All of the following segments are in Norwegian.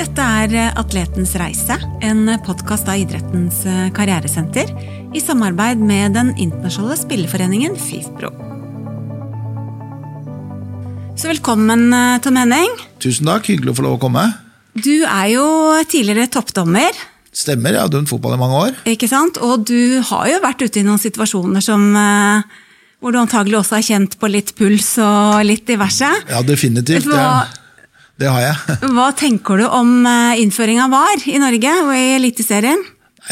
Dette er Atletens reise, en podkast av idrettens karrieresenter i samarbeid med den internasjonale spilleforeningen FIFPro. Så velkommen, Tom Henning. Tusen takk, hyggelig å få lov å komme. Du er jo tidligere toppdommer. Stemmer, jeg har dømt fotball i mange år. Ikke sant? Og du har jo vært ute i noen situasjoner som eh, hvor du antagelig også har kjent på litt puls og litt diverse. Ja, definitivt. Hva, det, har jeg. hva tenker du om eh, innføringa av VAR i Norge og i Eliteserien?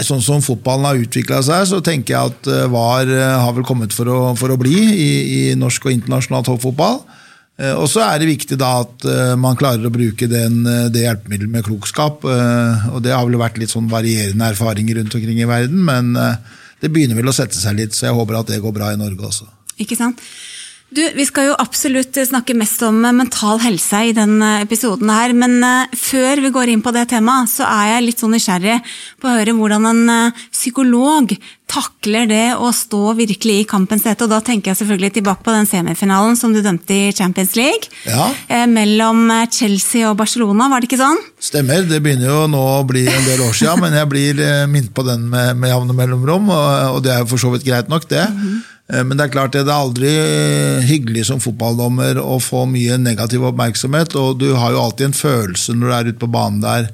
Sånn som fotballen har utvikla seg, så tenker jeg at eh, VAR har vel kommet for å, for å bli i, i norsk og internasjonal toppfotball. Og så er det viktig da at man klarer å bruke den, det hjelpemiddelet med klokskap. Og det har vel vært litt sånn varierende erfaringer rundt omkring i verden, men det begynner vel å sette seg litt, så jeg håper at det går bra i Norge også. Ikke sant? Du, Vi skal jo absolutt snakke mest om mental helse i denne episoden, her, men uh, før vi går inn på det temaet, så er jeg litt sånn nysgjerrig på å høre hvordan en uh, psykolog takler det å stå virkelig i kampens hete. Og da tenker jeg selvfølgelig tilbake på den semifinalen som du dømte i Champions League. Ja. Mellom Chelsea og Barcelona, var det ikke sånn? Stemmer. Det begynner jo nå å bli en del år siden, men jeg blir minnet på den med, med jevne mellomrom, og, og, det er jo for så vidt greit nok, det. Mm -hmm. Men det er klart det er aldri hyggelig som fotballdommer å få mye negativ oppmerksomhet, og du har jo alltid en følelse når du er ute på banen der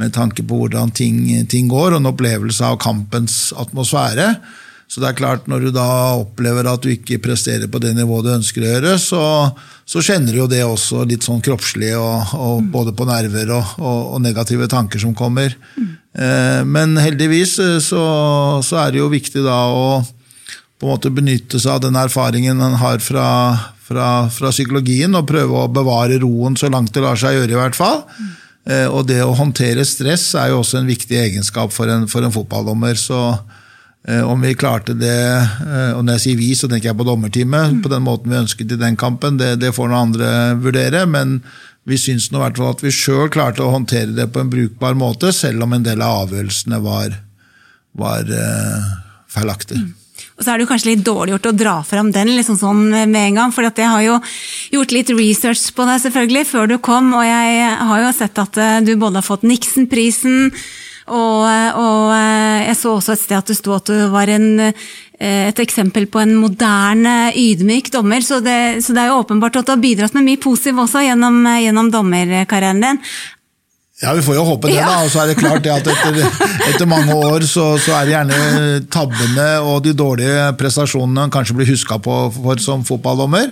med tanke på hvordan ting, ting går, og en opplevelse av kampens atmosfære. Så det er klart, når du da opplever at du ikke presterer på det nivået du ønsker å gjøre, så, så kjenner du jo det også litt sånn kroppslig, og, og både på nerver og, og, og, negative tanker som kommer. Mm. Eh, men heldigvis så, så er det jo viktig da å på en måte benytte seg av den erfaringen en har fra, fra, fra, psykologien, og prøve å bevare roen så langt det lar seg gjøre, i hvert fall. Mm. Eh, og det å håndtere stress er jo også en viktig egenskap for en, for en fotballdommer. Så eh, om vi klarte det, eh, og når jeg sier vi, så tenker jeg på dommerteamet, mm. på den måten vi ønsket i den kampen, det, det får noen andre vurdere. men vi syns nå hvert fall at vi sjøl klarte å håndtere det på en brukbar måte, selv om en del av avgjørelsene var, var uh, feilaktige. Mm. Og så er det jo kanskje litt dårlig gjort å dra fram den liksom sånn med en gang, for jeg har jo gjort litt research på deg selvfølgelig før du kom, og jeg har jo sett at eh, du både har fått Nixon-prisen, og, og, eh, jeg så også et sted at det sto at du var en, eh, et eksempel på en moderne, ydmyk dommer. Så det, så det, er jo åpenbart at du har bidratt med mye positivt også gjennom, gjennom dommerkarrieren din. Ja, vi får jo håpe det, ja. da. Og så er det klart det at etter, etter mange år så, så, er det gjerne tabbene og de dårlige prestasjonene man kanskje blir huska på for som fotballdommer.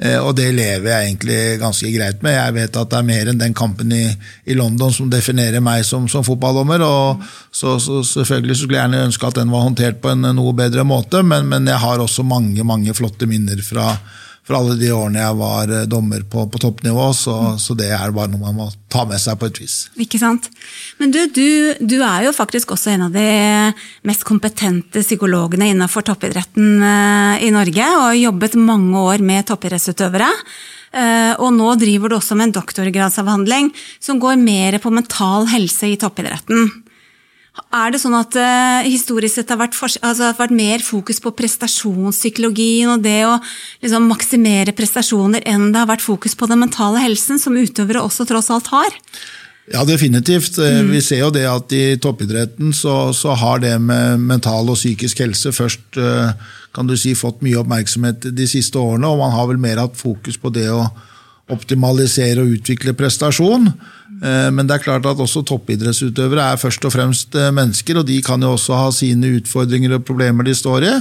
Eh, og det lever jeg egentlig ganske greit med. Jeg vet at det er mer enn den kampen i, i London som definerer meg som, som fotballdommer. og så, så, selvfølgelig så skulle jeg gjerne ønske at den var håndtert på en noe bedre måte, men, men jeg har også mange, mange flotte minner fra for alle de årene jeg var eh, dommer på, på toppnivå, så, så, det er bare noe man må ta med seg på et vis. Ikke sant. Men du, du, du er jo faktisk også en av de mest kompetente psykologene innenfor toppidretten eh, i Norge, og har jobbet mange år med toppidrettsutøvere. Eh, og nå driver du også med en doktorgradsavhandling som går mer på mental helse i toppidretten. Er det sånn at uh, historisk sett har vært, altså, vært, mer fokus på prestasjonspsykologien og det å liksom, maksimere prestasjoner enn det har vært fokus på den mentale helsen, som utøvere også tross alt har? Ja, definitivt. Eh, mm. Vi ser jo det at i toppidretten så, så, har det med mental og psykisk helse først uh, kan du si, fått mye oppmerksomhet de siste årene, og man har vel mer hatt fokus på det å optimalisere og utvikle prestasjon. Eh, men det er klart at også toppidrettsutøvere er først og fremst eh, mennesker, og de kan jo også ha sine utfordringer og problemer de står i.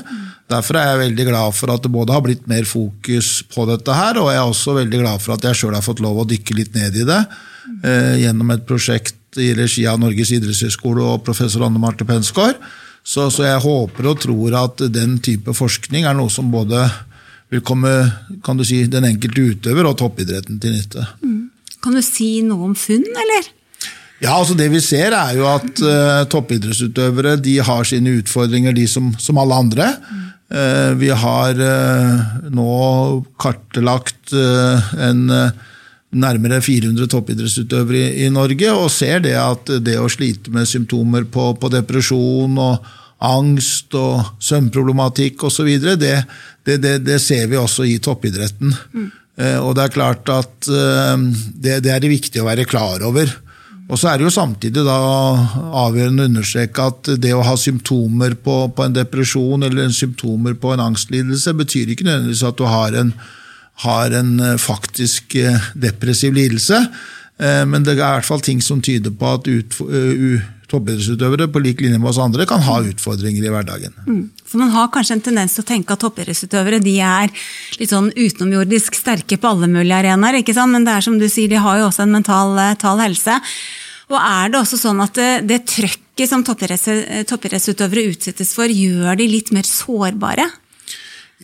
Derfor er jeg veldig glad for at det både har blitt mer fokus på dette her, og jeg er også veldig glad for at jeg sjøl har fått lov å dykke litt ned i det eh, gjennom et prosjekt i regi av Norges idrettshøgskole og professor Anne Marte Pensgaard. Så, så jeg håper og tror at den type forskning er noe som både vil komme kan du si, den enkelte utøver og toppidretten til nytte. Mm. Kan du si noe om funn, eller? Ja, altså Det vi ser, er jo at uh, toppidrettsutøvere de har sine utfordringer, de som, som alle andre. Uh, vi har uh, nå kartlagt en nærmere 400 toppidrettsutøvere i, i, Norge, og ser det at det å slite med symptomer på, på depresjon og angst og søvnproblematikk osv., det, det, det, det ser vi også i toppidretten. Mm. Og det er klart at det, det, er det viktig å være klar over. Og så er det jo samtidig da avgjørende å understreke at det å ha symptomer på, på en depresjon eller symptomer på en angstlidelse, betyr ikke nødvendigvis at du har en, har en faktisk depressiv lidelse. Men det er i hvert fall ting som tyder på at ut, toppidrettsutøvere på lik linje med oss andre kan ha utfordringer i hverdagen. Mm. For Man har kanskje en tendens til å tenke at toppidrettsutøvere de er litt sånn utenomjordisk sterke på alle mulige arenaer, ikke sant? men det er som du sier, de har jo også en mental, mental helse. Og er det også sånn at det, det trøkket som toppidrettsutøvere utsettes for, gjør de litt mer sårbare?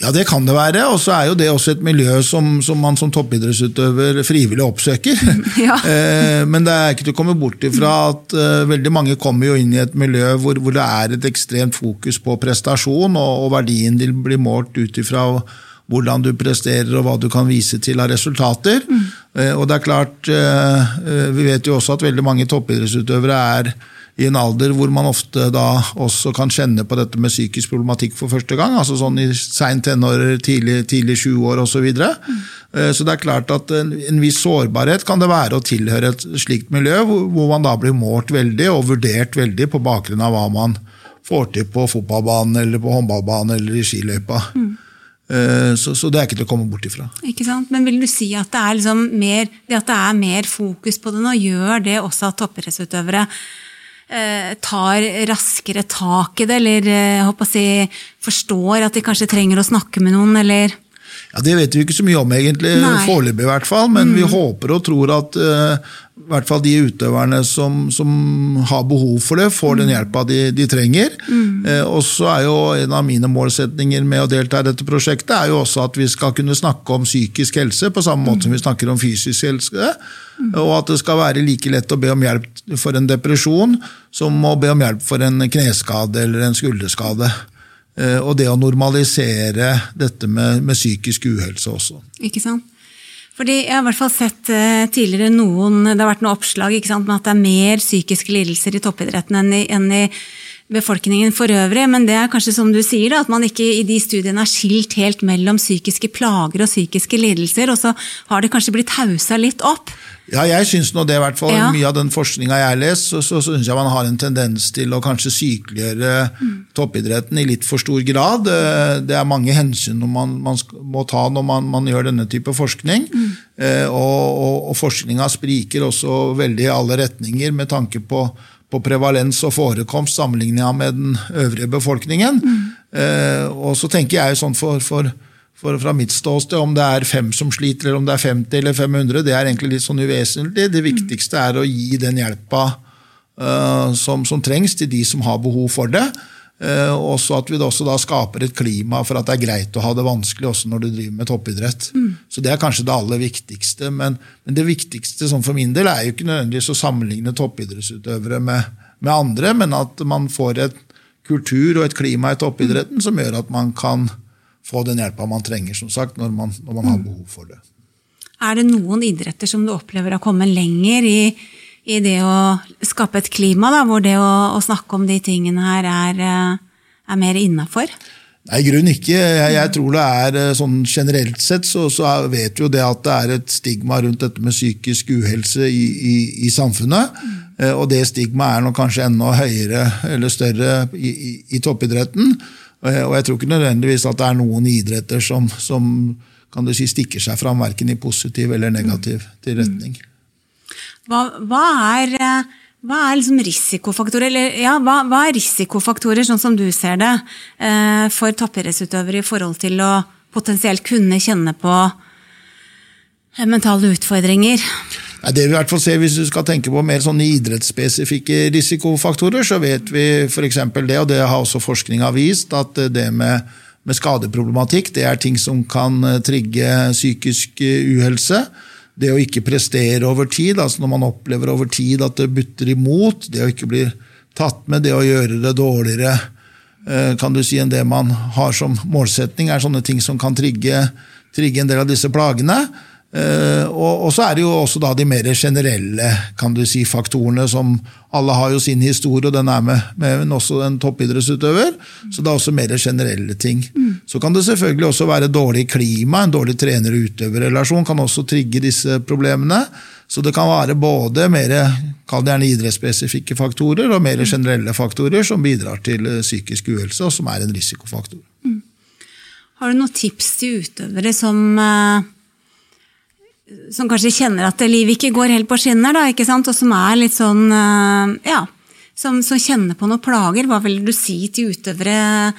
Ja, det kan det være. Og så er jo det også et miljø som, som man som toppidrettsutøver frivillig oppsøker. Ja. Eh, men det er ikke til å komme bort ifra at uh, veldig mange kommer jo inn i et miljø hvor, hvor det er et ekstremt fokus på prestasjon, og, og verdien din blir målt ut ifra hvordan du presterer og hva du kan vise til av resultater. Mm. Uh, og det er klart, Vi vet jo også at veldig mange toppidrettsutøvere er i en alder hvor man ofte da også kan kjenne på dette med psykisk problematikk for første gang. altså sånn I Sein tenår, tidlig, tidlig 20-år osv. Så, videre. mm. så det er klart at en, en, viss sårbarhet kan det være å tilhøre et slikt miljø, hvor, hvor man da blir målt veldig og vurdert veldig på bakgrunn av hva man får til på fotballbanen eller på håndballbanen eller i skiløypa. Mm. Så, så, det er ikke til å komme bort ifra. Ikke sant? Men vil du si at det er, liksom mer, det at det er mer fokus på det nå, gjør det også at toppidrettsutøvere Eh, tar raskere tak i det, eller eh, si, forstår at de kanskje trenger å snakke med noen, eller ja, Det vet vi ikke så mye om, egentlig, foreløpig i hvert fall. Men mm. vi håper og tror at uh, i hvert fall de utøverne som, som, har behov for det, får den mm. hjelpa de, de, trenger. Mm. Eh, og så er jo En av mine målsetninger med å delta i dette prosjektet er jo også at vi skal kunne snakke om psykisk helse på samme måte mm. som vi snakker om fysisk helse. Mm. Og at det skal være like lett å be om hjelp for en depresjon som å be om hjelp for en kneskade eller en skulderskade. Eh, og det å normalisere dette med, med psykisk uhelse også. Ikke sant? Fordi Jeg har i hvert fall sett uh, tidligere noen det har vært noen oppslag ikke sant, med at det er mer psykiske lidelser i toppidretten enn i, enn i befolkningen for øvrig. Men det er kanskje som du sier, da, at man ikke i de studiene er skilt helt mellom psykiske plager og psykiske lidelser. Og så har det kanskje blitt hausa litt opp. Ja, jeg syns nå det, i hvert fall. Ja. Mye av den forskninga jeg har lest, så, så syns jeg man har en tendens til å kanskje sykeliggjøre mm. toppidretten i litt for stor grad. Eh, det er mange hensyn man, man må ta når man, man, gjør denne type forskning. Mm. Eh, og, og, og forskninga spriker også veldig i alle retninger med tanke på, på prevalens og forekomst sammenlignet med den øvrige befolkningen. Mm. Eh, og så tenker jeg sånn for, for for fra mitt ståsted, om det er fem som sliter, eller om det er 50 eller 500, det er egentlig litt sånn uvesentlig. Det viktigste er å gi den hjelpa uh, som, som, trengs til de som har behov for det. Uh, og så at vi da, også da skaper et klima for at det er greit å ha det vanskelig også når du driver med toppidrett. Mm. Så Det er kanskje det aller viktigste. Men, men det viktigste sånn for min del er jo ikke nødvendigvis å sammenligne toppidrettsutøvere med, med andre, men at man får et kultur og et klima i toppidretten som gjør at man kan få den hjelpa man trenger, som sagt, når man, når man har mm. behov for det. Er det noen idretter som du opplever har kommet lenger i, i det å skape et klima, da, hvor det å, å, snakke om de tingene her er, eh, er mer innafor? Nei, i grunnen ikke. Jeg, jeg, tror det er eh, sånn generelt sett så, så vet vi jo det at det er et stigma rundt dette med psykisk uhelse i, i, i samfunnet. Mm. Og det stigmaet er nok kanskje enda høyere eller større i, i toppidretten. Og jeg tror ikke nødvendigvis at det er noen idretter som, som kan du si, stikker seg fram, verken i positiv eller negativ til retning. Hva, hva er, hva er liksom risikofaktorer, eller, ja, hva, hva, er risikofaktorer, sånn som du ser det, eh, for toppidrettsutøvere i forhold til å potensielt kunne kjenne på mentale utfordringer? Det vi i hvert fall ser Hvis du skal tenke på mer sånne idrettsspesifikke risikofaktorer, så vet vi f.eks. det, og det har også forskninga vist, at det med, med, skadeproblematikk det er ting som kan eh, trigge psykisk eh, uhelse. Det å ikke prestere over tid, altså når man opplever over tid at det butter imot, det å ikke bli tatt med, det å gjøre det dårligere eh, kan du si, enn det man har som målsetning, er sånne ting som kan trigge, trigge en del av disse plagene. Uh, og, så er det jo også da de mer generelle kan du si, faktorene som Alle har jo sin historie, og den er med, med også en toppidrettsutøver. Så det er også mer generelle ting. Mm. Så kan det selvfølgelig også være dårlig klima. En dårlig trener-utøver-relasjon kan også trigge disse problemene. Så det kan være både mer idrettsspesifikke faktorer og mer generelle faktorer som bidrar til eh, psykisk uhelse, og som er en risikofaktor. Mm. Har du noen tips til utøvere som, eh, som kanskje kjenner at livet ikke går helt på skinner, da, ikke sant? og som er litt sånn eh, ja, som, som kjenner på noen plager? Hva vil du si til utøvere?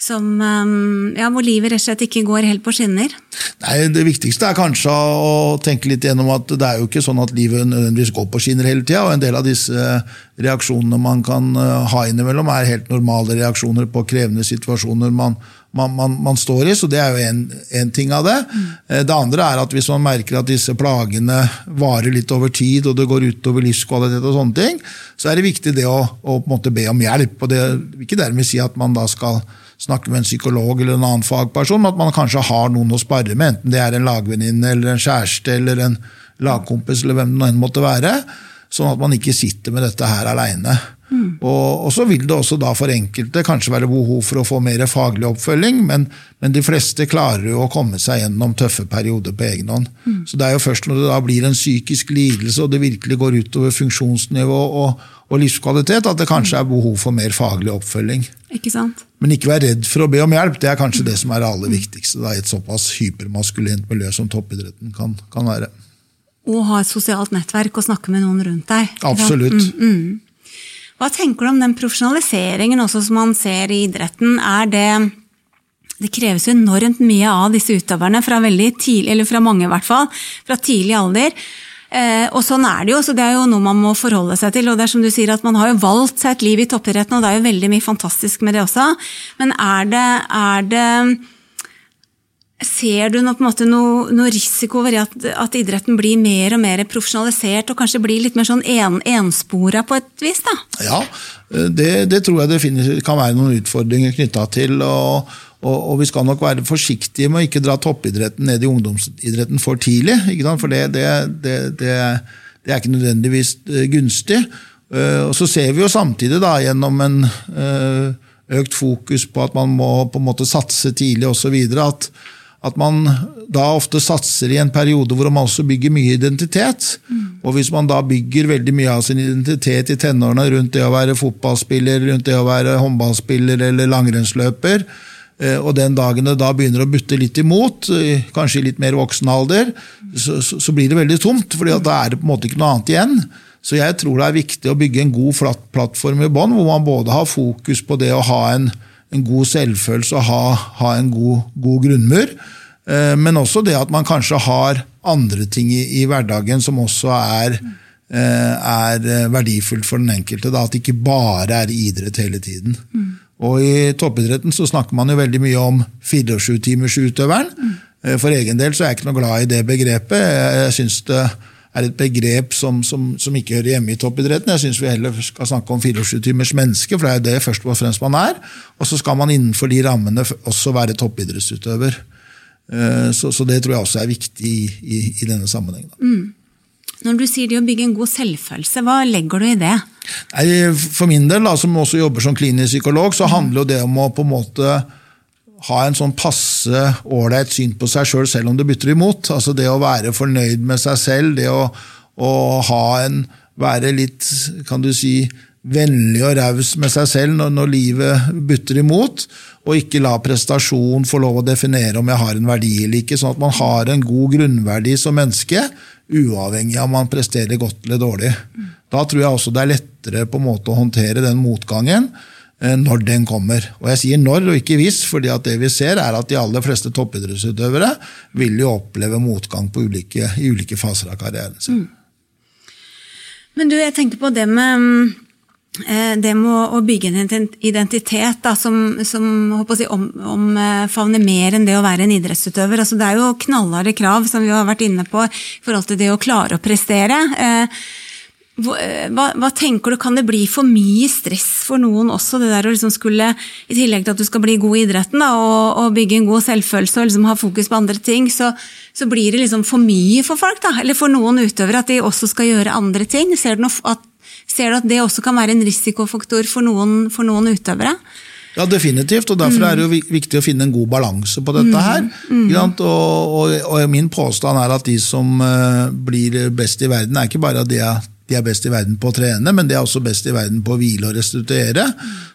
som, ehm, ja, hvor livet rett og slett ikke går helt på skinner? Nei, Det viktigste er kanskje å tenke litt gjennom at det er jo ikke sånn at livet nødvendigvis går på skinner hele tida. Og en del av disse reaksjonene man kan eh, ha innimellom, er helt normale reaksjoner på krevende situasjoner man, man, man, man står i. Så det er jo en ting av det. Mm. Det andre er at hvis man merker at disse plagene varer litt over tid, og det går utover livskvalitet og sånne ting, så er det viktig det å, å be om hjelp. og Det vil ikke dermed si at man da skal snakke med en psykolog eller en annen fagperson, men at man kanskje har noen å spare med, enten det er en lagvenninne eller en kjæreste eller en lagkompis eller hvem det nå enn måtte være, sånn at man ikke sitter med dette her aleine. Mm. Og, og, så vil det også da for enkelte kanskje være behov for å få mer faglig oppfølging, men, men de fleste klarer jo å komme seg gjennom tøffe perioder på egen hånd. Mm. Så det er jo først når det da blir en psykisk lidelse og det virkelig går utover funksjonsnivå og, og livskvalitet, at det kanskje er behov for mer faglig oppfølging. Ikke sant? Men ikke vær redd for å be om hjelp. Det er kanskje det som er det aller viktigste da, i et såpass hypermaskulint miljø som toppidretten kan, kan være. Og ha et sosialt nettverk og snakke med noen rundt deg. Absolutt. Mm, mm. Hva tenker du om den profesjonaliseringen også som man ser i idretten? Er det det kreves enormt mye av disse utøverne fra tidlig, fra mange i hvert fall, fra tidlig alder. Eh, og sånn er det jo, så det er jo noe man må forholde seg til. Og det er som du sier at man har jo valgt seg et liv i toppidretten, og det er jo veldig mye fantastisk med det også. Men er det, er det Ser du noe, måte, noe, noe risiko ved at, at, idretten blir mer og mer profesjonalisert og kanskje blir litt mer sånn en, enspora på et vis? da? Ja, det, det tror jeg det kan være noen utfordringer knytta til. Og, og, og, vi skal nok være forsiktige med å ikke dra toppidretten ned i ungdomsidretten for tidlig. For det, det, det, er ikke nødvendigvis eh, gunstig. Eh, og så ser vi jo samtidig da, gjennom en eh, økt fokus på at man må på en måte satse tidlig osv. at at man da ofte satser i en periode hvor man også bygger mye identitet. Mm. Og hvis man da bygger veldig mye av sin identitet i tenårene rundt det å være fotballspiller, rundt det å være håndballspiller eller langrennsløper, eh, og den dagen det da begynner å butte litt imot, eh, kanskje i litt mer voksen alder, så, så, så blir det veldig tomt, for da er det på en måte ikke noe annet igjen. Så jeg tror det er viktig å bygge en god plattform i bånn, hvor man både har fokus på det å ha en en god selvfølelse og ha, ha en god, god grunnmur. Eh, men også det at man kanskje har andre ting i, i hverdagen som også er, eh, er verdifullt for den enkelte. Da, at det ikke bare er idrett hele tiden. Mm. Og I toppidretten så snakker man jo veldig mye om 24-timersutøveren. Mm. For egen del så er jeg ikke noe glad i det begrepet. Jeg synes det er et begrep som, som, som, ikke hører hjemme i toppidretten. Jeg syns vi heller skal snakke om 24-timers menneske, for det er jo det først og fremst man er. Og så skal man innenfor de rammene også være toppidrettsutøver. Eh, så, så det tror jeg også er viktig i, i, i denne sammenhengen. Mm. Når du sier det å bygge en god selvfølelse, hva legger du i det? Nei, for min del, da, som også jobber som klinisk psykolog, så handler det om å på en måte ha en sånn passe ålreit syn på seg sjøl, selv, selv om det bytter imot. Altså Det å være fornøyd med seg selv, det å, å ha en, være litt kan du si, vennlig og raus med seg selv når, når, livet butter imot, og ikke la prestasjon få lov å definere om jeg har en verdi eller ikke. Sånn at man har en god grunnverdi som menneske, uavhengig av om man presterer godt eller dårlig. Da tror jeg også det er lettere på en måte å håndtere den motgangen når den kommer. Og jeg sier når og ikke hvis, fordi at det vi ser er at de aller fleste toppidrettsutøvere vil jo oppleve motgang ulike, i ulike faser av karrieren sin. Mm. Men du, jeg tenker på det med eh, det med å bygge en identitet da, som, som si, omfavner mer enn det å være en idrettsutøver. Altså, det er jo knallharde krav som vi har vært inne på i forhold til det å klare å prestere. Eh, Eh, hva, hva, tenker du, Kan det bli for mye stress for noen også? det der å liksom skulle, I tillegg til at du skal bli god i idretten da, og, og, bygge en god selvfølelse og liksom ha fokus på andre ting, så, så, blir det liksom for mye for folk? da, Eller for noen utøvere at de også skal gjøre andre ting? Ser du, at, ser du at det også kan være en risikofaktor for noen, for noen utøvere? Ja, definitivt, og derfor er det jo viktig å finne en god balanse på dette her. Og, og, og, min påstand er at de som uh, blir best i verden, er ikke bare de, de er best i verden på å trene, men de er også best i verden på å hvile og restituere.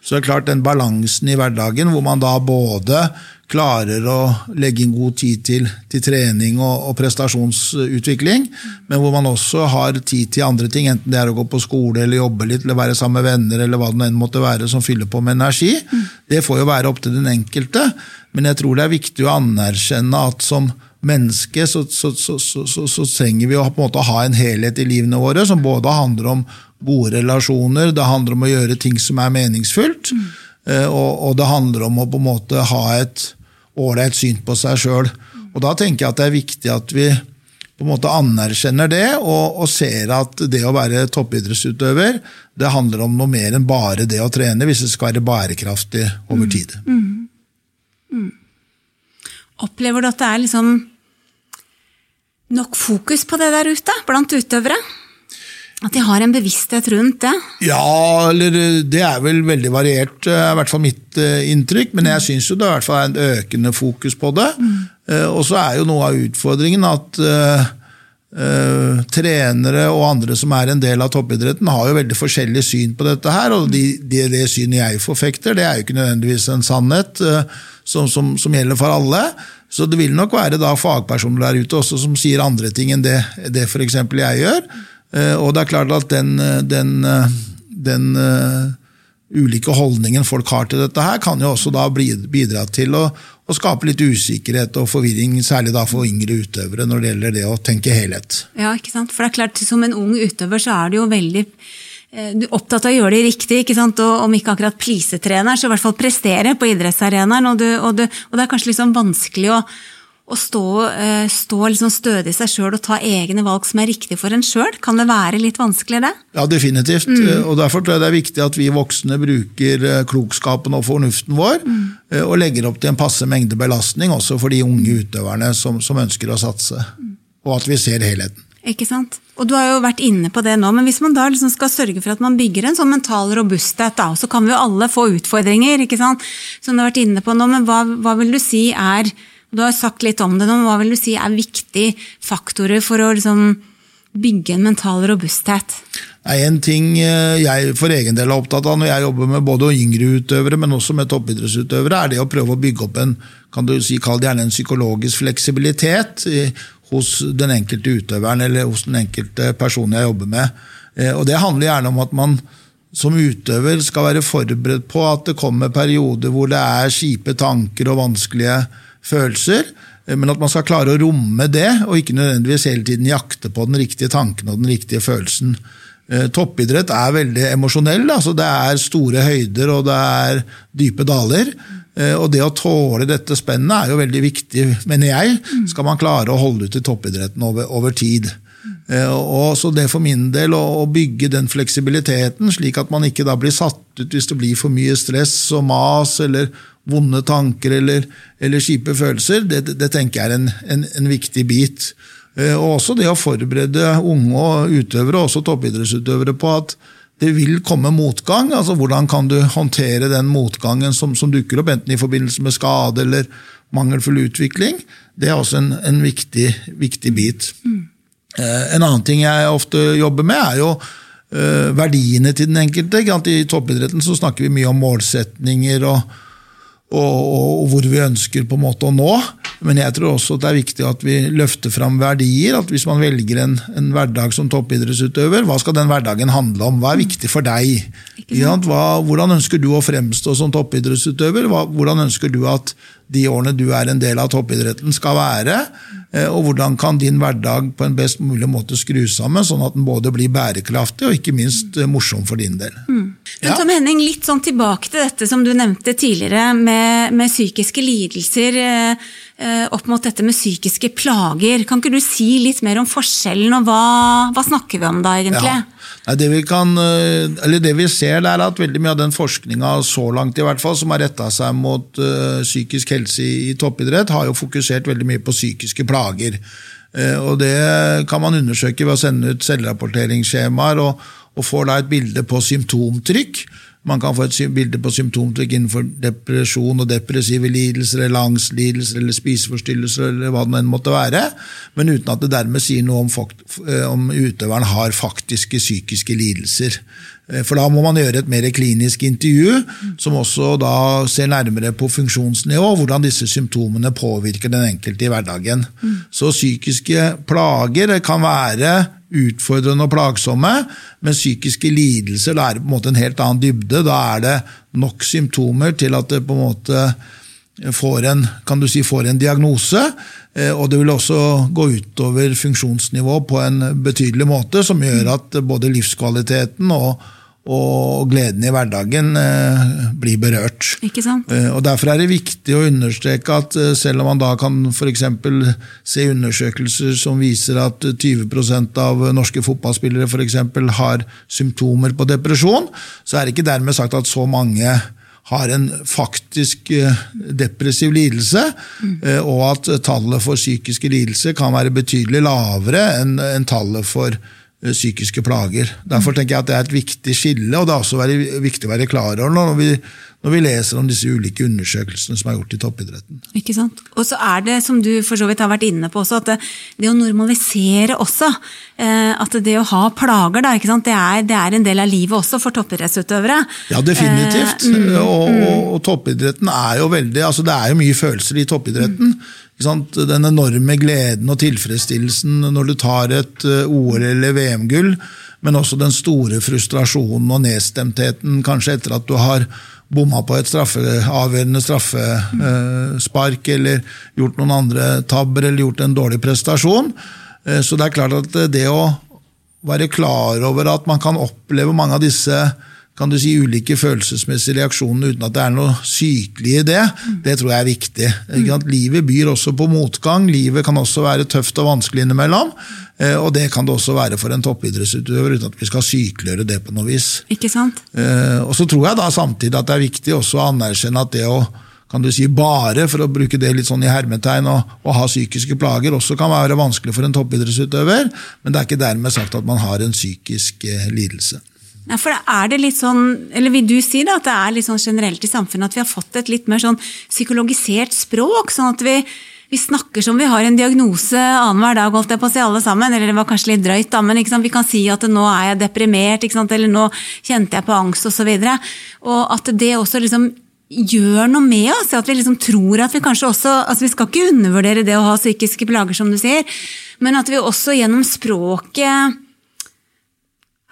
Så det er klart den balansen i hverdagen hvor man da både klarer å legge inn god tid til, til trening og, og, prestasjonsutvikling, men hvor man også har tid til andre ting, enten det er å gå på skole eller jobbe litt, eller være sammen med venner, eller hva det enn måtte være som fyller på med energi. Det får jo være opp til den enkelte, men jeg tror det er viktig å anerkjenne at som menneske så, så, så, så trenger vi å på en måte ha en helhet i livene våre som både handler om gode relasjoner, det handler om å gjøre ting som er meningsfullt, mm. og, og det handler om å på en måte ha et ålreit syn på seg sjøl. Og da tenker jeg at det er viktig at vi på en måte anerkjenner det, og, og, ser at det å være toppidrettsutøver det handler om noe mer enn bare det å trene, hvis det skal være bærekraftig over tid. Mm. Mm. Mm. Opplever du at det er liksom nok fokus på det der ute blant utøvere? At de har en bevissthet rundt det? Ja, eller det er vel veldig variert, eh, i hvert fall mitt uh, inntrykk. Men jeg syns det i hvert fall er en økende fokus på det. Mm. Uh, og så er jo noe av utfordringen at uh, trenere og andre som er en del av toppidretten, har jo veldig forskjellig syn på dette her. Og de, de, det synet jeg forfekter, det er jo ikke nødvendigvis en sannhet som, som, som, gjelder for alle. Så det vil nok være da fagpersoner der ute også som sier andre ting enn det, det f.eks. jeg gjør. Eh, og det er klart at den, eh, den, eh, den ulike holdningen folk har til dette, her, kan jo også da bidra til å, å, skape litt usikkerhet og forvirring, særlig da for yngre utøvere, når det gjelder det å tenke helhet. Ja, ikke sant? For det er klart, Som en ung utøver så er det jo veldig du er opptatt av å gjøre det riktig, ikke sant? og om ikke akkurat pleasetrener, så i hvert fall prestere på idrettsarenaen. Og, og, og, det er kanskje liksom vanskelig å, å stå, eh, stå liksom stødig i seg sjøl og ta egne valg som er riktige for en sjøl? Kan det være litt vanskelig, det? Ja, definitivt. Mm. Og Derfor tror jeg det er viktig at vi voksne bruker eh, klokskapen og fornuften vår, mm. og legger opp til en passe mengde belastning også for de unge utøverne som, som ønsker å satse. Mm. Og at vi ser helheten. Ikke sant? Og Du har jo vært inne på det nå, men hvis man da liksom skal sørge for at man bygger en sånn mental robusthet, da, så kan vi jo alle få utfordringer, ikke sant? som du har vært inne på nå, men hva, hva vil du si er du har sagt litt om det nå, men hva vil du si er viktige faktorer for å liksom bygge en mental robusthet? En ting eh, jeg for egen del er opptatt av når jeg jobber med både yngre utøvere, men også med toppidrettsutøvere, er det å prøve å bygge opp en kan du si, kall det gjerne en psykologisk fleksibilitet hos den enkelte utøveren eller hos den enkelte personen jeg jobber med. Eh, og Det handler gjerne om at man som utøver skal være forberedt på at det kommer perioder hvor det er kjipe tanker og vanskelige følelser, eh, men at man skal klare å romme det, og ikke nødvendigvis hele tiden jakte på den riktige tanken og den riktige følelsen. Eh, toppidrett er veldig emosjonell. Altså det er store høyder og det er dype daler. Eh, og det å tåle dette spennet er jo veldig viktig, mener jeg, skal man klare å holde ut i toppidretten over, over tid. Og så det for min del å bygge den fleksibiliteten, slik at man ikke da blir satt ut hvis det blir for mye stress og mas eller vonde tanker eller, eller kjipe følelser, det, det, tenker jeg er en, en, en, viktig bit. Eh, og også det å forberede unge utøvere, også toppidrettsutøvere, på at det vil komme motgang. altså Hvordan kan du håndtere den motgangen som, som dukker opp, enten i forbindelse med skade eller mangelfull utvikling? Det er også en, en viktig, viktig, bit. Mm. En annen ting jeg ofte jobber med, er jo uh, verdiene til den enkelte. I toppidretten så snakker vi mye om målsetninger og og, og, hvor vi ønsker på en måte å nå. Men jeg tror også det er viktig at vi løfter fram verdier. at Hvis man velger en, en hverdag som toppidrettsutøver, hva skal den hverdagen handle om? Hva er viktig for deg? Hva, hvordan ønsker du å fremstå som toppidrettsutøver? Hva, hvordan ønsker du at de årene du er en del av toppidretten skal være? Eh, og hvordan kan din hverdag på en best mulig måte skrus sammen, sånn at den både blir bærekraftig og ikke minst eh, morsom for din del. Mm. Men Tom Henning, litt sånn tilbake til dette som du nevnte tidligere, med, med psykiske lidelser eh, opp mot dette med psykiske plager. Kan ikke du si litt mer om forskjellen, og hva, hva snakker vi om da, egentlig? Ja. Det vi, kan, det vi, ser, er at veldig mye av den forskninga så langt i hvert fall, som har retta seg mot uh, psykisk helse i, toppidrett, har jo fokusert veldig mye på psykiske plager. Eh, og Det kan man undersøke ved å sende ut selvrapporteringsskjemaer, og, og får da et bilde på symptomtrykk. Man kan få et bilde på symptomtrykk innenfor depresjon og depressive lidelser, eller angstlidelser eller spiseforstyrrelser, eller hva det enn måtte være, men uten at det dermed sier noe om, eh, om utøveren har faktiske psykiske lidelser. Eh, for da må man gjøre et mer klinisk intervju, som også da ser nærmere på funksjonsnivå, hvordan disse symptomene påvirker den enkelte i hverdagen. Så psykiske plager kan være utfordrende og plagsomme, men psykiske lidelser da er på en måte en helt annen dybde. Da er det nok symptomer til at det på en måte får en, kan du si, får en diagnose. Eh, og det vil også gå utover funksjonsnivå på en betydelig måte, som gjør at både livskvaliteten og, og gleden i hverdagen eh, blir berørt. Ikke sant? Eh, og Derfor er det viktig å understreke at eh, selv om man da kan f.eks. se undersøkelser som viser at 20% av norske fotballspillere for eksempel, har symptomer på depresjon, så er det ikke dermed sagt at så mange har en faktisk depressiv lidelse, mm. og at tallet for psykiske lidelser kan være betydelig lavere enn tallet for psykiske plager. Derfor tenker jeg at det er et viktig skille, og det er også viktig å være klar over når vi, når vi leser om disse ulike undersøkelsene som er gjort i toppidretten. Ikke sant? Og så er det, som du for så vidt har vært inne på også, at det, det å normalisere også, eh, at det å ha plager, da, ikke sant? Det, er, det er en del av livet også for toppidrettsutøvere. Ja, definitivt. Eh, mm, og, og, og, toppidretten er jo veldig altså Det er jo mye følelser i toppidretten. Mm. Den enorme gleden og tilfredsstillelsen når du tar et eh, OL- eller VM-gull, men også den store frustrasjonen og nedstemtheten kanskje etter at du har bomma på et straffe, avgjørende straffespark eller gjort noen andre tabber eller gjort en dårlig prestasjon. Eh, så det er klart at det å være klar over at man kan oppleve mange av disse kan du si, ulike følelsesmessige reaksjoner uten at det er noe sykelig i det, det tror jeg er viktig. Livet byr også på motgang. Livet kan også være tøft og vanskelig innimellom. Eh, og det kan det også være for en toppidrettsutøver, uten at vi skal sykeliggjøre det på noe vis. Ikke sant? Eh, og så tror jeg da samtidig at det er viktig også å anerkjenne at det å kan du si bare, for å bruke det litt sånn i hermetegn, å, ha psykiske plager også kan være vanskelig for en toppidrettsutøver, men det er ikke dermed sagt at man har en psykisk eh, lidelse. Ja, for er det litt sånn, eller Vil du si da, at det er litt sånn generelt i samfunnet at vi har fått et litt mer sånn psykologisert språk? sånn at vi, vi snakker som vi har en diagnose annenhver dag, holdt jeg på å si alle sammen. Eller det var kanskje litt drøyt, da, men vi kan si at nå er jeg deprimert, eller nå kjente jeg på angst osv. Og, så og at det også liksom gjør noe med oss. At vi liksom tror at vi kanskje også altså Vi skal ikke undervurdere det å ha psykiske plager, som du sier, men at vi også gjennom språket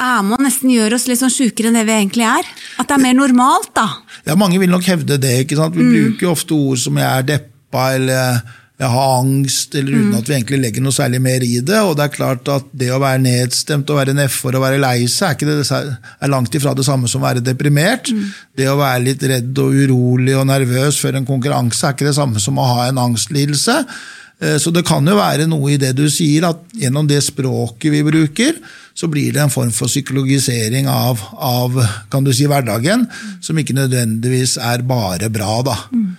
er med nesten gjøre oss litt sånn sjukere enn det vi egentlig er? At det er mer normalt, da? Ja, mange vil nok hevde det. ikke sant? Vi mm. bruker ofte ord som 'jeg er deppa' eller 'jeg har angst', eller uten mm. at vi egentlig legger noe særlig mer i det. Og det er klart at det å være nedstemt og være nedfor og være lei seg, er, det, er langt ifra det samme som å være deprimert. Mm. Det å være litt redd og urolig og nervøs før en konkurranse er ikke det samme som å ha en angstlidelse. Eh, så det kan jo være noe i det du sier, at gjennom det språket vi bruker, så blir det en form for psykologisering av, av kan du si, hverdagen, som ikke nødvendigvis er bare bra. da. Mm.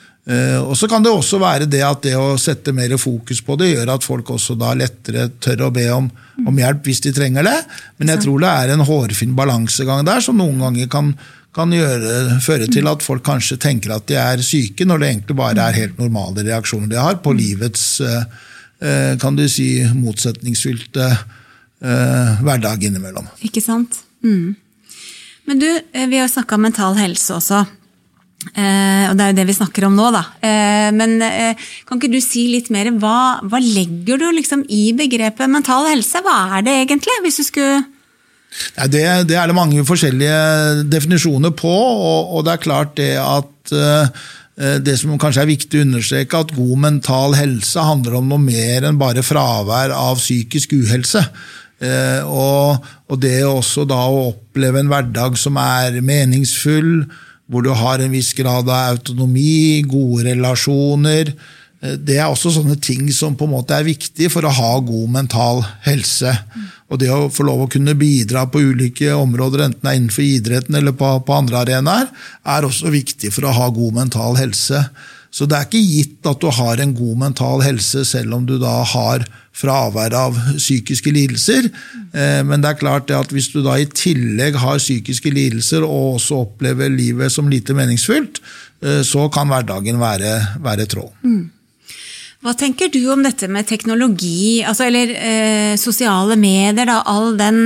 Og Så kan det også være det at det å sette mer fokus på det, gjør at folk også da lettere tør å be om, om hjelp hvis de trenger det. Men jeg tror det er en hårfin balansegang der, som noen ganger kan, kan gjøre, føre til at folk kanskje tenker at de er syke, når det egentlig bare er helt normale reaksjoner de har på livets uh, uh, kan du si, motsetningsfylte eh, hverdag innimellom. Ikke sant. Mm. Men du, eh, vi har snakka om mental helse også. Eh, og det er jo det vi snakker om nå, da. Eh, men eh, kan ikke du si litt mer? Hva, hva legger du liksom i begrepet mental helse? Hva er det egentlig, hvis du skulle ja, det, det, er det mange forskjellige definisjoner på, og, og det er klart det at uh, det som kanskje er viktig å understreke, at god mental helse handler om noe mer enn bare fravær av psykisk uhelse. Eh, og, og, det også da å oppleve en hverdag som er meningsfull, hvor du har en viss grad av autonomi, gode relasjoner. Eh, det er også sånne ting som på en måte er viktig for å ha god mental helse. Og det å få lov å kunne bidra på ulike områder, enten det er innenfor idretten eller på, på andre arenaer, er også viktig for å ha god mental helse. Så det er ikke gitt at du har en god mental helse selv om du da har fravær av psykiske lidelser. Eh, men det er klart at hvis du da i tillegg har psykiske lidelser og også opplever livet som lite meningsfylt, eh, så kan hverdagen være, være trå. Mm. Hva tenker du om dette med teknologi, altså, eller eh, sosiale medier? Da, all den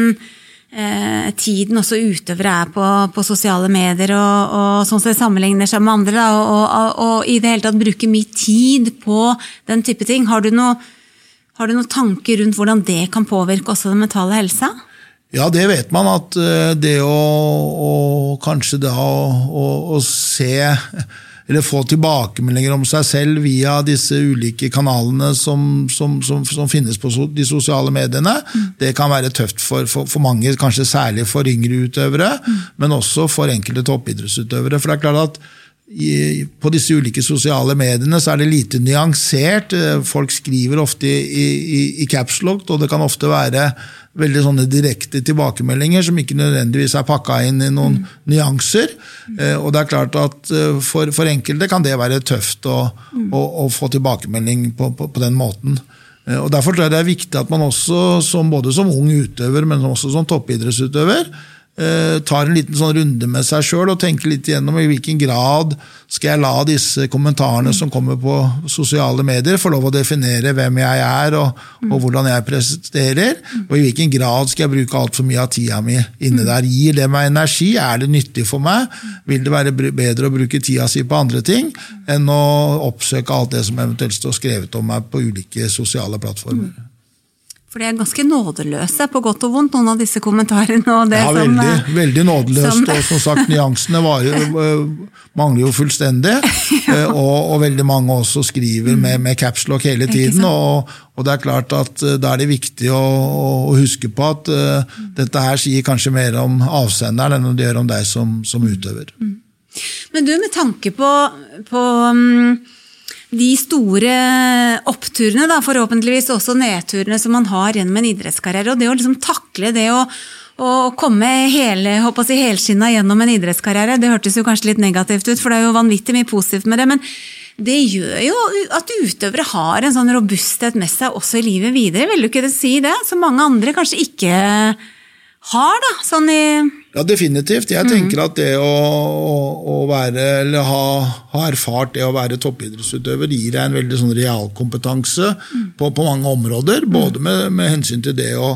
eh, tiden også utøvere er på, på sosiale medier, og, og sånn sett sammenligner seg med andre, da, og, og, og, i det hele tatt bruker mye tid på den type ting. Har du, noe, har du noen tanker rundt hvordan det kan påvirke også den mentale helsa? Ja, det vet man. At eh, det å, å kanskje da å, å se eller få tilbakemeldinger om seg selv via disse ulike kanalene som, som, som, som finnes på de sosiale mediene. Mm. Det kan være tøft for, for, for, mange, kanskje særlig for yngre utøvere, mm. men også for enkelte toppidrettsutøvere. For det er klart at i, på disse ulike sosiale mediene så er det lite nyansert. Folk skriver ofte i, i, i capslock, og det kan ofte være veldig sånne direkte tilbakemeldinger som ikke nødvendigvis er pakka inn i noen mm. nyanser. Eh, og det er klart at eh, for, for enkelte kan det være tøft å, mm. å, å få tilbakemelding på, på, på, den måten. Eh, og Derfor tror jeg det er viktig at man også, som, både som ung utøver, men også som toppidrettsutøver, tar en liten sånn runde med seg sjøl og tenker litt igjennom i hvilken grad skal jeg la disse kommentarene som kommer på sosiale medier, få lov å definere hvem jeg er og, og hvordan jeg presterer. Og i hvilken grad skal jeg bruke altfor mye av tida mi inne der. Gir det meg energi? Er det nyttig for meg? Vil det være bedre å bruke tida si på andre ting enn å oppsøke alt det som eventuelt står skrevet om meg på ulike sosiale plattformer? For de er ganske nådeløse, på godt og vondt, noen av disse kommentarene. ja, som, veldig, eh, veldig nådeløst. Som, og som sagt, nyansene var, eh, mangler jo fullstendig. ja. Eh, og, og, veldig mange også skriver med, med capslock hele tiden. Og, og, det er klart at da er det viktig å, å huske på at uh, dette her sier kanskje mer om avsenderen enn det gjør om deg som, som utøver. Mm. Men du, med tanke på, på um de store oppturene, da, forhåpentligvis også nedturene som man har gjennom en idrettskarriere. Og det å liksom takle det å, å komme hele, si, helskinna gjennom en idrettskarriere, det hørtes jo kanskje litt negativt ut, for det er jo vanvittig mye positivt med det. men det gjør jo at utøvere har en sånn robusthet med seg også i livet videre. Vil du ikke si det? Som mange andre kanskje ikke har, da? Sånn i ja, definitivt. Jeg tenker at det å, å, å være, eller ha, ha, erfart det å være toppidrettsutøver gir deg en veldig sånn realkompetanse mm. på, på, mange områder. Både med, med, hensyn til det å,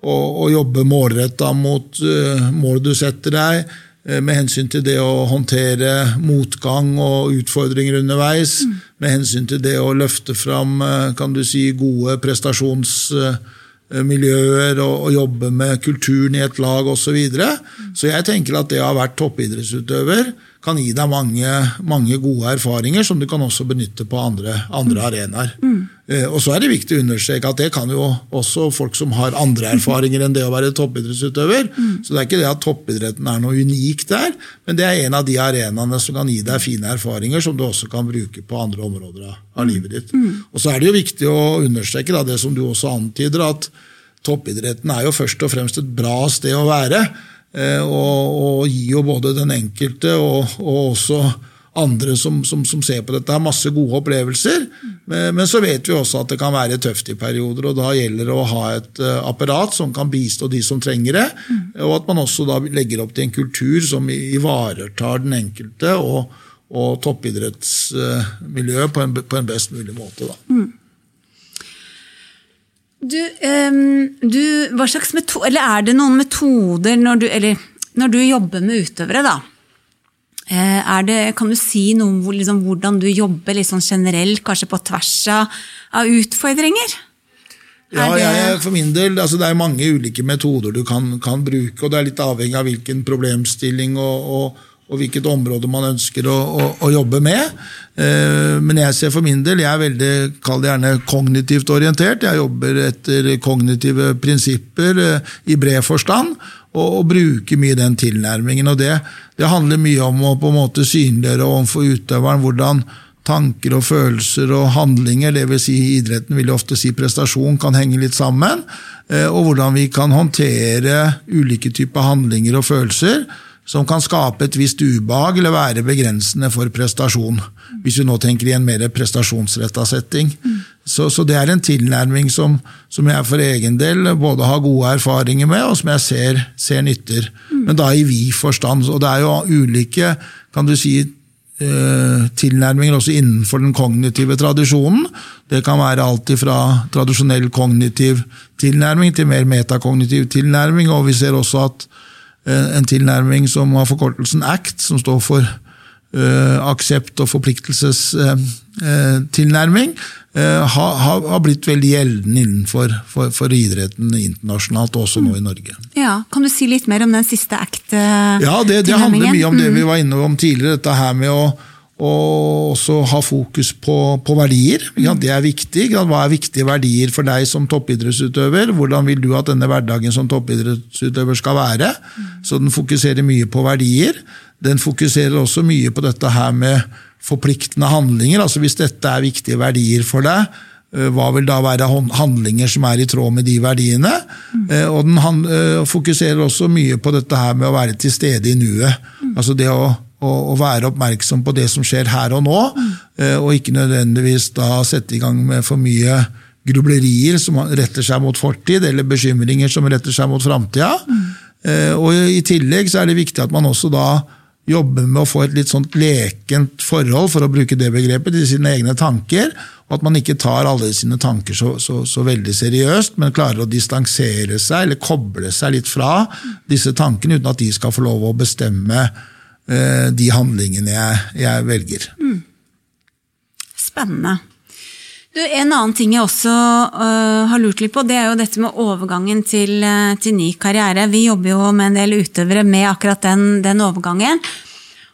å jobbe målretta mot uh, mål du setter deg, uh, med hensyn til det å håndtere motgang og utfordringer underveis, mm. med hensyn til det å løfte fram uh, kan du si, gode prestasjons Eh, miljøer og, og jobbe med kulturen i et lag osv. Så, videre. så jeg tenker at det å ha vært toppidrettsutøver kan gi deg mange, mange, gode erfaringer som du kan også benytte på andre, andre arenaer. Mm. Eh, og så er det viktig å understreke at det kan jo også folk som har andre erfaringer enn det å være toppidrettsutøver. Mm. Så det er ikke det at toppidretten er noe unikt der, men det er en av de arenaene som kan gi deg fine erfaringer som du også kan bruke på andre områder av, av livet ditt. Mm. Og så er det jo viktig å understreke da, det som du også antyder, at toppidretten er jo først og fremst et bra sted å være. Eh, og, og gir jo både den enkelte og, og også andre som, som, som, ser på dette, har masse gode opplevelser. Men, men, så vet vi også at det kan være tøft i perioder, og da gjelder det å ha et uh, apparat som kan bistå de som trenger det. Mm. Og at man også da legger opp til en kultur som ivaretar den enkelte og, og toppidrettsmiljøet på, på, en best mulig måte. Da. Du, um, du, hva slags metode, eller Er det noen metoder når du, eller, når du jobber med utøvere? da, eh, det, Kan du si noe om liksom, hvordan du jobber liksom generelt, kanskje på tvers av utfordringer? Ja, jeg, for min del, altså Det er mange ulike metoder du kan, kan, bruke, og det er litt avhengig av hvilken problemstilling og, og og hvilket område man ønsker å, å, å jobbe med. Eh, men jeg ser for min del, jeg er veldig kall det gjerne kognitivt orientert. Jeg jobber etter kognitive prinsipper eh, i bred forstand, og, og, bruker mye den tilnærmingen. og det, det, handler mye om å på en måte synliggjøre overfor utøveren hvordan tanker og følelser og handlinger, dvs. Si idretten vil ofte si prestasjon, kan henge litt sammen. Eh, og hvordan vi kan håndtere ulike typer handlinger og følelser som kan skape et visst ubehag eller være begrensende for prestasjon. Hvis vi nå tenker i en mer prestasjonsretta setting. Så, så, det er en tilnærming som, som, jeg for egen del både har gode erfaringer med, og som jeg ser, ser nytter. Men da i vid forstand. Og det er jo ulike kan du si, eh, tilnærminger også innenfor den kognitive tradisjonen. Det kan være alt fra tradisjonell kognitiv tilnærming til mer metakognitiv tilnærming, og vi ser også at en tilnærming som har forkortelsen ACT, som står for uh, aksept og forpliktelsestilnærming, uh, har, blitt veldig gjeldende innenfor for, for idretten internasjonalt, også nå i Norge. Ja, Kan du si litt mer om den siste ACT-tilnærmingen? Ja, det, det, handler mye om det vi var inne om tidligere, dette her med å og også ha fokus på, på verdier. Ja, det er viktig. Hva er viktige verdier for deg som toppidrettsutøver? Hvordan vil du at denne hverdagen som toppidrettsutøver skal være? Så den fokuserer mye på verdier. Den fokuserer også mye på dette her med forpliktende handlinger. altså Hvis dette er viktige verdier for deg, eh, hva vil da være handlinger som er i tråd med de verdiene? Mm. Og den eh, fokuserer også mye på dette her med å være til stede i nuet. Mm. Altså det å, å, være oppmerksom på det som skjer her og nå, mm. og ikke nødvendigvis da sette i gang med for mye grublerier som retter seg mot fortid, eller bekymringer som retter seg mot framtida. Mm. Og i tillegg så er det viktig at man også da jobber med å få et litt sånt lekent forhold, for å bruke det begrepet, til sine egne tanker. Og at man ikke tar alle sine tanker så, så, så, veldig seriøst, men klarer å distansere seg, eller koble seg litt fra disse tankene, uten at de skal få lov å bestemme eh, de handlingene jeg, jeg velger. Mm. Spennende. Du, en annen ting jeg også uh, har lurt litt på, det er jo dette med overgangen til, uh, til, ny karriere. Vi jobber jo med en del utøvere med akkurat den, den overgangen.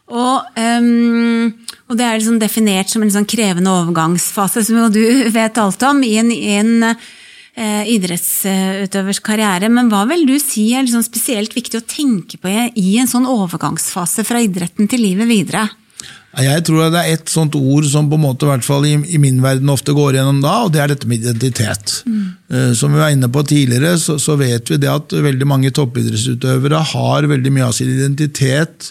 Og, um, og, det er liksom definert som en sånn krevende overgangsfase, som jo du vet alt om, i en, i en uh, idrettsutøvers karriere. Men hva vil du si er liksom spesielt viktig å tenke på i en sånn overgangsfase fra idretten til livet videre? Jeg tror det er ett sånt ord som på en måte, i hvert fall i, i, min verden ofte går gjennom da, og det er dette med identitet. Mm. Uh, som vi var inne på tidligere, så, så, vet vi det at veldig mange toppidrettsutøvere har veldig mye av sin identitet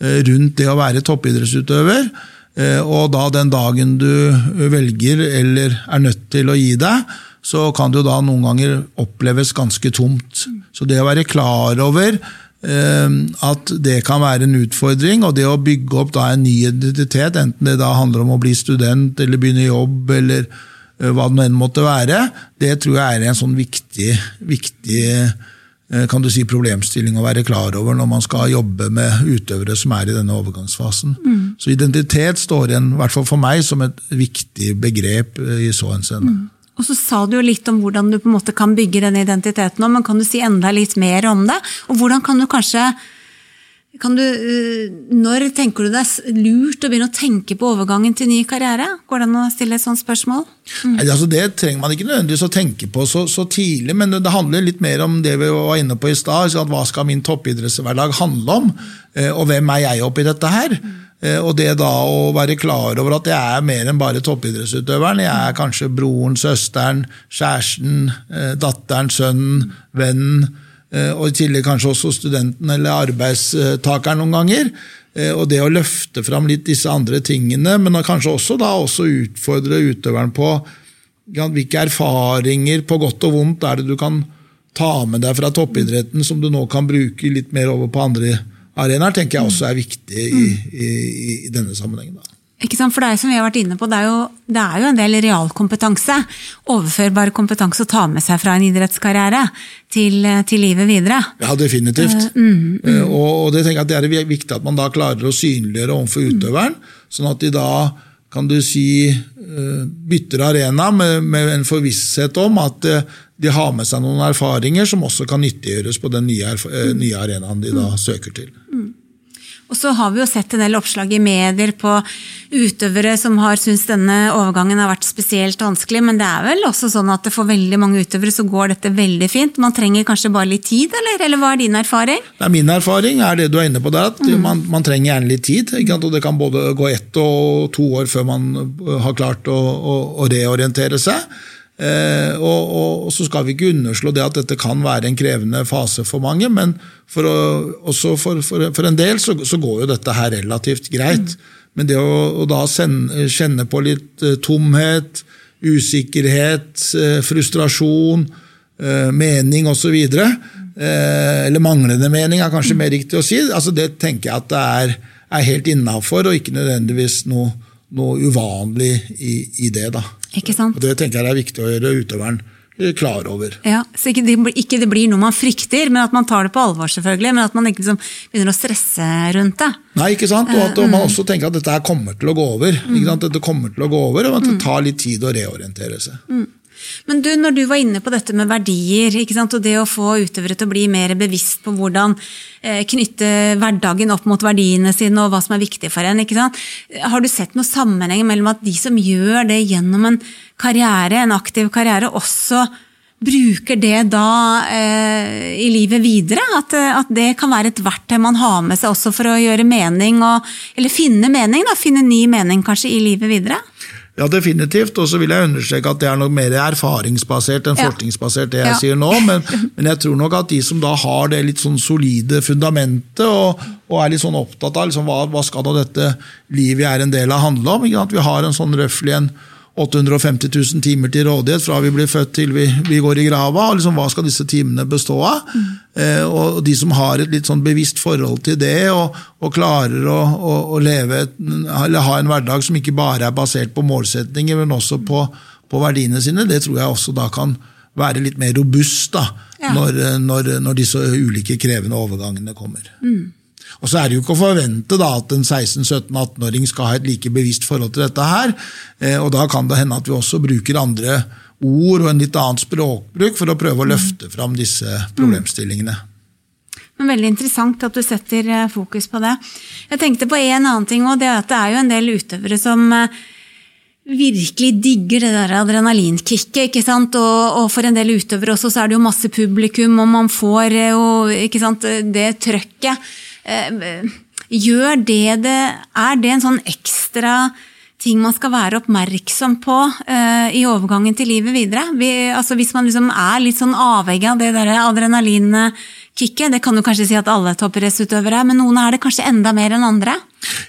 uh, rundt det å være toppidrettsutøver. Og da den dagen du velger eller er nødt til å gi deg, så kan det jo da noen ganger oppleves ganske tomt. Så det å være klar over Ehm, at det kan være en utfordring. Og det å bygge opp en ny identitet, enten det da handler om å bli student eller begynne jobb, eller eh, hva det nå enn måtte være, det tror jeg er en sånn viktig, viktig eh, kan du si, problemstilling å være klar over når man skal jobbe med utøvere som er i denne overgangsfasen. Mm. Så identitet står igjen, i hvert fall for meg, som et viktig begrep eh, i så henseende. Mm. Og så sa du jo litt om hvordan du på en måte kan bygge denne identiteten, men kan du si enda litt mer om det? Og hvordan kan du kanskje kan du, eh, når tenker du det er lurt å begynne å tenke på overgangen til ny karriere? Går det an å stille et sånt spørsmål? Mm. Altså det trenger man ikke nødvendigvis å tenke på så, så tidlig, men det, det, handler litt mer om det vi var inne på i stad. Hva skal min toppidrettshverdag handle om? Eh, og hvem er jeg oppi dette her? Mm. Eh, og det da å være klar over at jeg er mer enn bare toppidrettsutøveren. Jeg er kanskje broren, søsteren, kjæresten, eh, datteren, sønnen, vennen. Eh, og i tillegg kanskje også studenten eller arbeidstakeren noen ganger. Og det å løfte fram litt disse andre tingene, men kanskje også da også utfordre utøveren på hvilke erfaringer, på godt og vondt, er det du kan ta med deg fra toppidretten som du nå kan bruke litt mer over på andre arenaer tenker jeg også er viktig i, i, i denne sammenhengen. Da. Ikke sant? For det er som vi har vært inne på, det er, jo, det er jo en del realkompetanse. Overførbar kompetanse å ta med seg fra en idrettskarriere til, til livet videre. Ja, definitivt. Uh, mm, mm. Og, og, det tenker jeg at det er viktig at man da klarer å synliggjøre overfor utøveren, sånn at de da kan du si bytter arena med, med en forvisshet om at de har med seg noen erfaringer som også kan nyttiggjøres på den nye, eh, nye arenaen de da mm. søker til. Mm. Og så har vi jo sett en del oppslag i medier på utøvere som har syntes denne overgangen har vært spesielt vanskelig, men det er vel også sånn at for veldig mange utøvere så går dette veldig fint. Man trenger kanskje bare litt tid, eller, eller hva er din erfaring? Nei, min erfaring er det du er inne på der, at mm. man, man, trenger gjerne litt tid. Og det kan både gå ett og to år før man har klart å, å, å reorientere seg. Eh, og, og, så skal vi ikke underslå det at dette kan være en krevende fase for mange, men for å, også for, for, for, en del så, så, går jo dette her relativt greit. Mm. Men det å, å da sende, kjenne på litt uh, tomhet, usikkerhet, uh, frustrasjon, eh, mening osv., eh, eller manglende mening er kanskje mer riktig å si, altså det tenker jeg at det er, er helt innafor, og ikke nødvendigvis noe, noe uvanlig i, i det. da. Ikke sant? Og Det tenker jeg er viktig å gjøre utøveren klar over. Ja, Så ikke det, ikke det, blir noe man frykter, men at man tar det på alvor, selvfølgelig, men at man ikke liksom begynner å stresse rundt det. Nei, ikke sant? Og at man også tenker at dette her kommer til å gå over. Mm. Dette kommer til å gå over, Og at det mm. tar litt tid å reorientere seg. Mm. Men du, når du var inne på dette med verdier, og det å få utøvere til å bli mer bevisst på hvordan eh, knytte hverdagen opp mot verdiene sine og hva som er viktig for en, har du sett noen sammenheng mellom at de som gjør det gjennom en karriere, en aktiv karriere, også bruker det da eh, i livet videre? At, at, det kan være et verktøy man har med seg også for å gjøre mening, og, eller finne mening, da, finne ny mening kanskje i livet videre? Ja, definitivt. Og så vil jeg understreke at det er noe mer erfaringsbasert enn ja. forskningsbasert, det jeg ja. sier nå. Men, men, jeg tror nok at de som da har det litt sånn solide fundamentet, og, og er litt sånn opptatt av liksom, hva, hva skal da dette livet jeg er en del av, handle om? At vi har en sånn røftlig en 850 000 timer til rådighet fra vi blir født til vi, vi går i grava. og liksom, Hva skal disse timene bestå av? Mm. Eh, og De som har et litt sånn bevisst forhold til det, og, og klarer å, å, å leve, ha en hverdag som ikke bare er basert på målsetninger, men også på, på verdiene sine, det tror jeg også da kan være litt mer robust da, ja. når, når, når, disse ulike krevende overgangene kommer. Mm. Og så er det jo ikke å forvente da, at en 16-17-18-åring skal ha et like bevisst forhold til dette her. Eh, og da kan det hende at vi også bruker andre ord og en litt annen språkbruk for å prøve å løfte fram disse problemstillingene. Men Veldig interessant at du setter eh, fokus på det. Jeg tenkte på en annen ting, og det er at det er jo en del utøvere som eh, virkelig digger det der adrenalinkicket. ikke sant? Og, og, for en del utøvere også så er det jo masse publikum, og man får jo, ikke sant, det trøkket. Eh, gjør det det Er det en sånn ekstra ting man skal være oppmerksom på uh, i overgangen til livet videre. Vi, altså hvis man liksom er litt sånn avhengig av det der adrenalinkicket, det kan du kanskje si at alle toppidrettsutøvere er, men noen er det kanskje enda mer enn andre?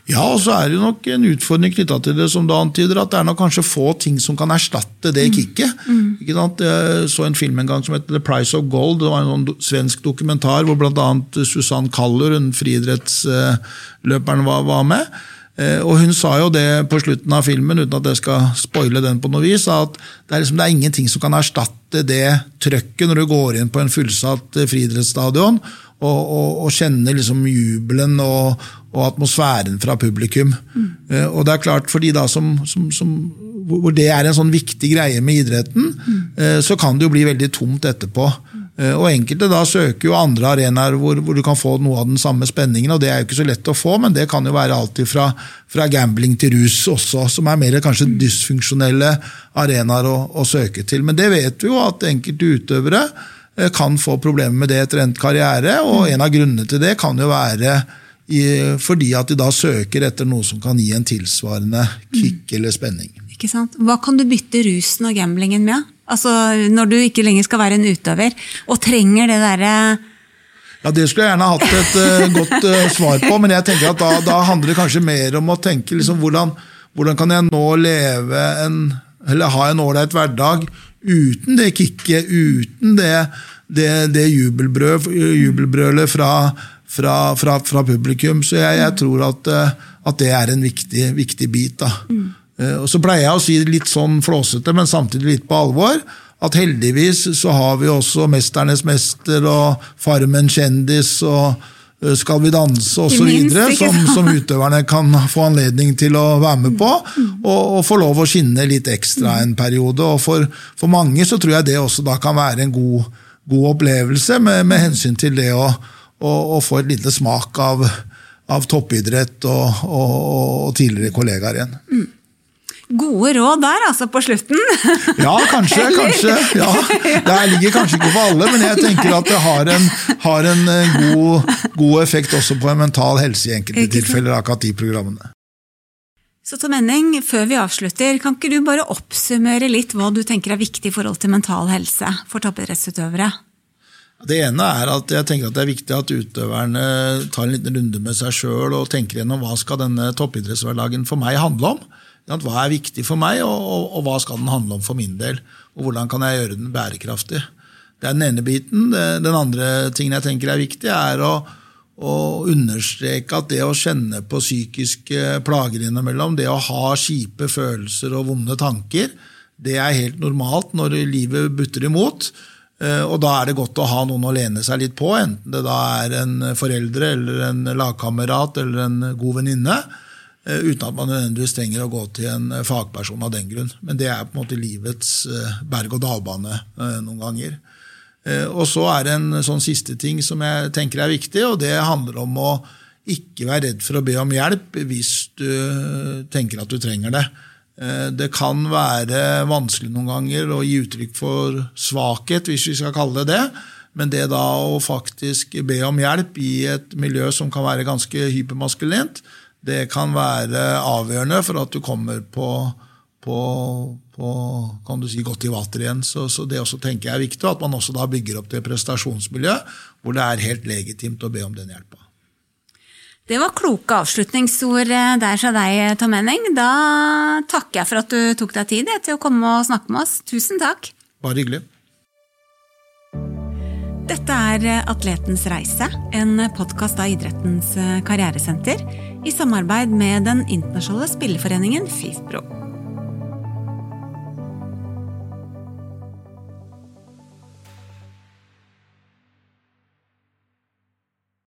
Ja, og så er det nok en utfordring knytta til det, som du antyder, at det er nok kanskje få ting som kan erstatte det mm. kicket. Mm. Jeg så en film en gang som heter The Price of Gold. Det var en sånn svensk dokumentar hvor bl.a. Susann Kaller, hun friidrettsløperen, var, var med. Eh, og hun sa jo det på slutten av filmen, uten at jeg skal spoile den på noe vis, at det er, liksom, det er ingenting som kan erstatte det trøkket når du går inn på en fullsatt eh, friidrettsstadion og, og, og, kjenner liksom jubelen og, og, atmosfæren fra publikum. Mm. Og det er klart, for de da som, som, som, hvor det er en sånn viktig greie med idretten, mm. så kan det jo bli veldig tomt etterpå. Eh, og Enkelte da søker jo andre arenaer hvor, hvor, du kan få noe av den samme spenningen. og Det er jo ikke så lett å få, men det kan jo være alltid fra, fra gambling til rus også, som er mer kanskje dysfunksjonelle arenaer å, å, søke til. Men det vet vi jo at enkelte utøvere eh, kan få problemer med det etter endt karriere, og en av grunnene til det kan jo være i, fordi at de da søker etter noe som kan gi en tilsvarende kick eller spenning. Ikke sant? Hva kan du bytte rusen og gamblingen med? Altså Når du ikke lenger skal være en utøver, og trenger det derre ja, Det skulle jeg gjerne hatt et uh, godt uh, svar på, men jeg tenker at da, da, handler det kanskje mer om å tenke liksom, hvordan, hvordan, kan jeg nå leve en, eller ha en ålreit hverdag uten det kicket, uten det, det, det jubelbrølet fra, fra, fra, fra, publikum. Så jeg, jeg tror at, at, det er en viktig, viktig bit. da. Mm. Eh, og Så pleier jeg å si litt sånn flåsete, men samtidig litt på alvor, at heldigvis så har vi også 'Mesternes mester' og 'Farmen kjendis' og eh, 'Skal vi danse' osv. Som, som utøverne kan få anledning til å være med på, og, og få lov å skinne litt ekstra en periode. Og for, for, mange så tror jeg det også da kan være en god, god opplevelse, med, med, hensyn til det å, å, å få et lite smak av, av toppidrett og, og, og tidligere kollegaer igjen. Gode råd der, altså, på slutten. ja, kanskje. kanskje. Ja. Det ligger kanskje ikke for alle, men jeg tenker at det har en, har en eh, god, god, effekt også på en mental helse i enkelte tilfeller, akkurat de programmene. Så Tom Henning, før vi avslutter, kan ikke du bare oppsummere litt hva du tenker er viktig i forhold til mental helse for toppidrettsutøvere? Det ene er at jeg tenker at det er viktig at utøverne tar en liten runde med seg sjøl og tenker gjennom hva skal denne toppidrettshverdagen for meg handle om. Hva er viktig for meg, og, og, og, hva skal den handle om for min del? Og hvordan kan jeg gjøre den bærekraftig? Det er den ene biten. Den andre tingen jeg tenker er viktig, er å og understreke at det å kjenne på psykiske plager innimellom, det å ha kjipe følelser og vonde tanker, det er helt normalt når livet butter imot. Eh, og da er det godt å ha noen å lene seg litt på, enten det da er en foreldre eller en lagkamerat eller en god venninne. Eh, uten at man nødvendigvis trenger å gå til en fagperson av den grunn. Men det er på en måte livets eh, berg-og-dal-bane noen ganger. Eh, og så er det en sånn siste ting som jeg tenker er viktig, og det handler om å ikke være redd for å be om hjelp hvis du tenker at du trenger det. Eh, det kan være vanskelig noen ganger å gi uttrykk for svakhet, hvis vi skal kalle det det. Men det da å faktisk be om hjelp i et miljø som kan være ganske hypermaskulint, det kan være avgjørende for at du kommer på på, på kan du si, godt i vater igjen. Så, så, det også tenker jeg er viktig, at man også da bygger opp det prestasjonsmiljø hvor det er helt legitimt å be om den hjelpa. Det var kloke avslutningsord eh, der fra deg, Tom Henning. Da takker jeg for at du tok deg tid til å komme og snakke med oss. Tusen takk. Bare hyggelig. Dette er Atletens reise, en podkast av Idrettens karrieresenter i samarbeid med den internasjonale spilleforeningen FIFPro.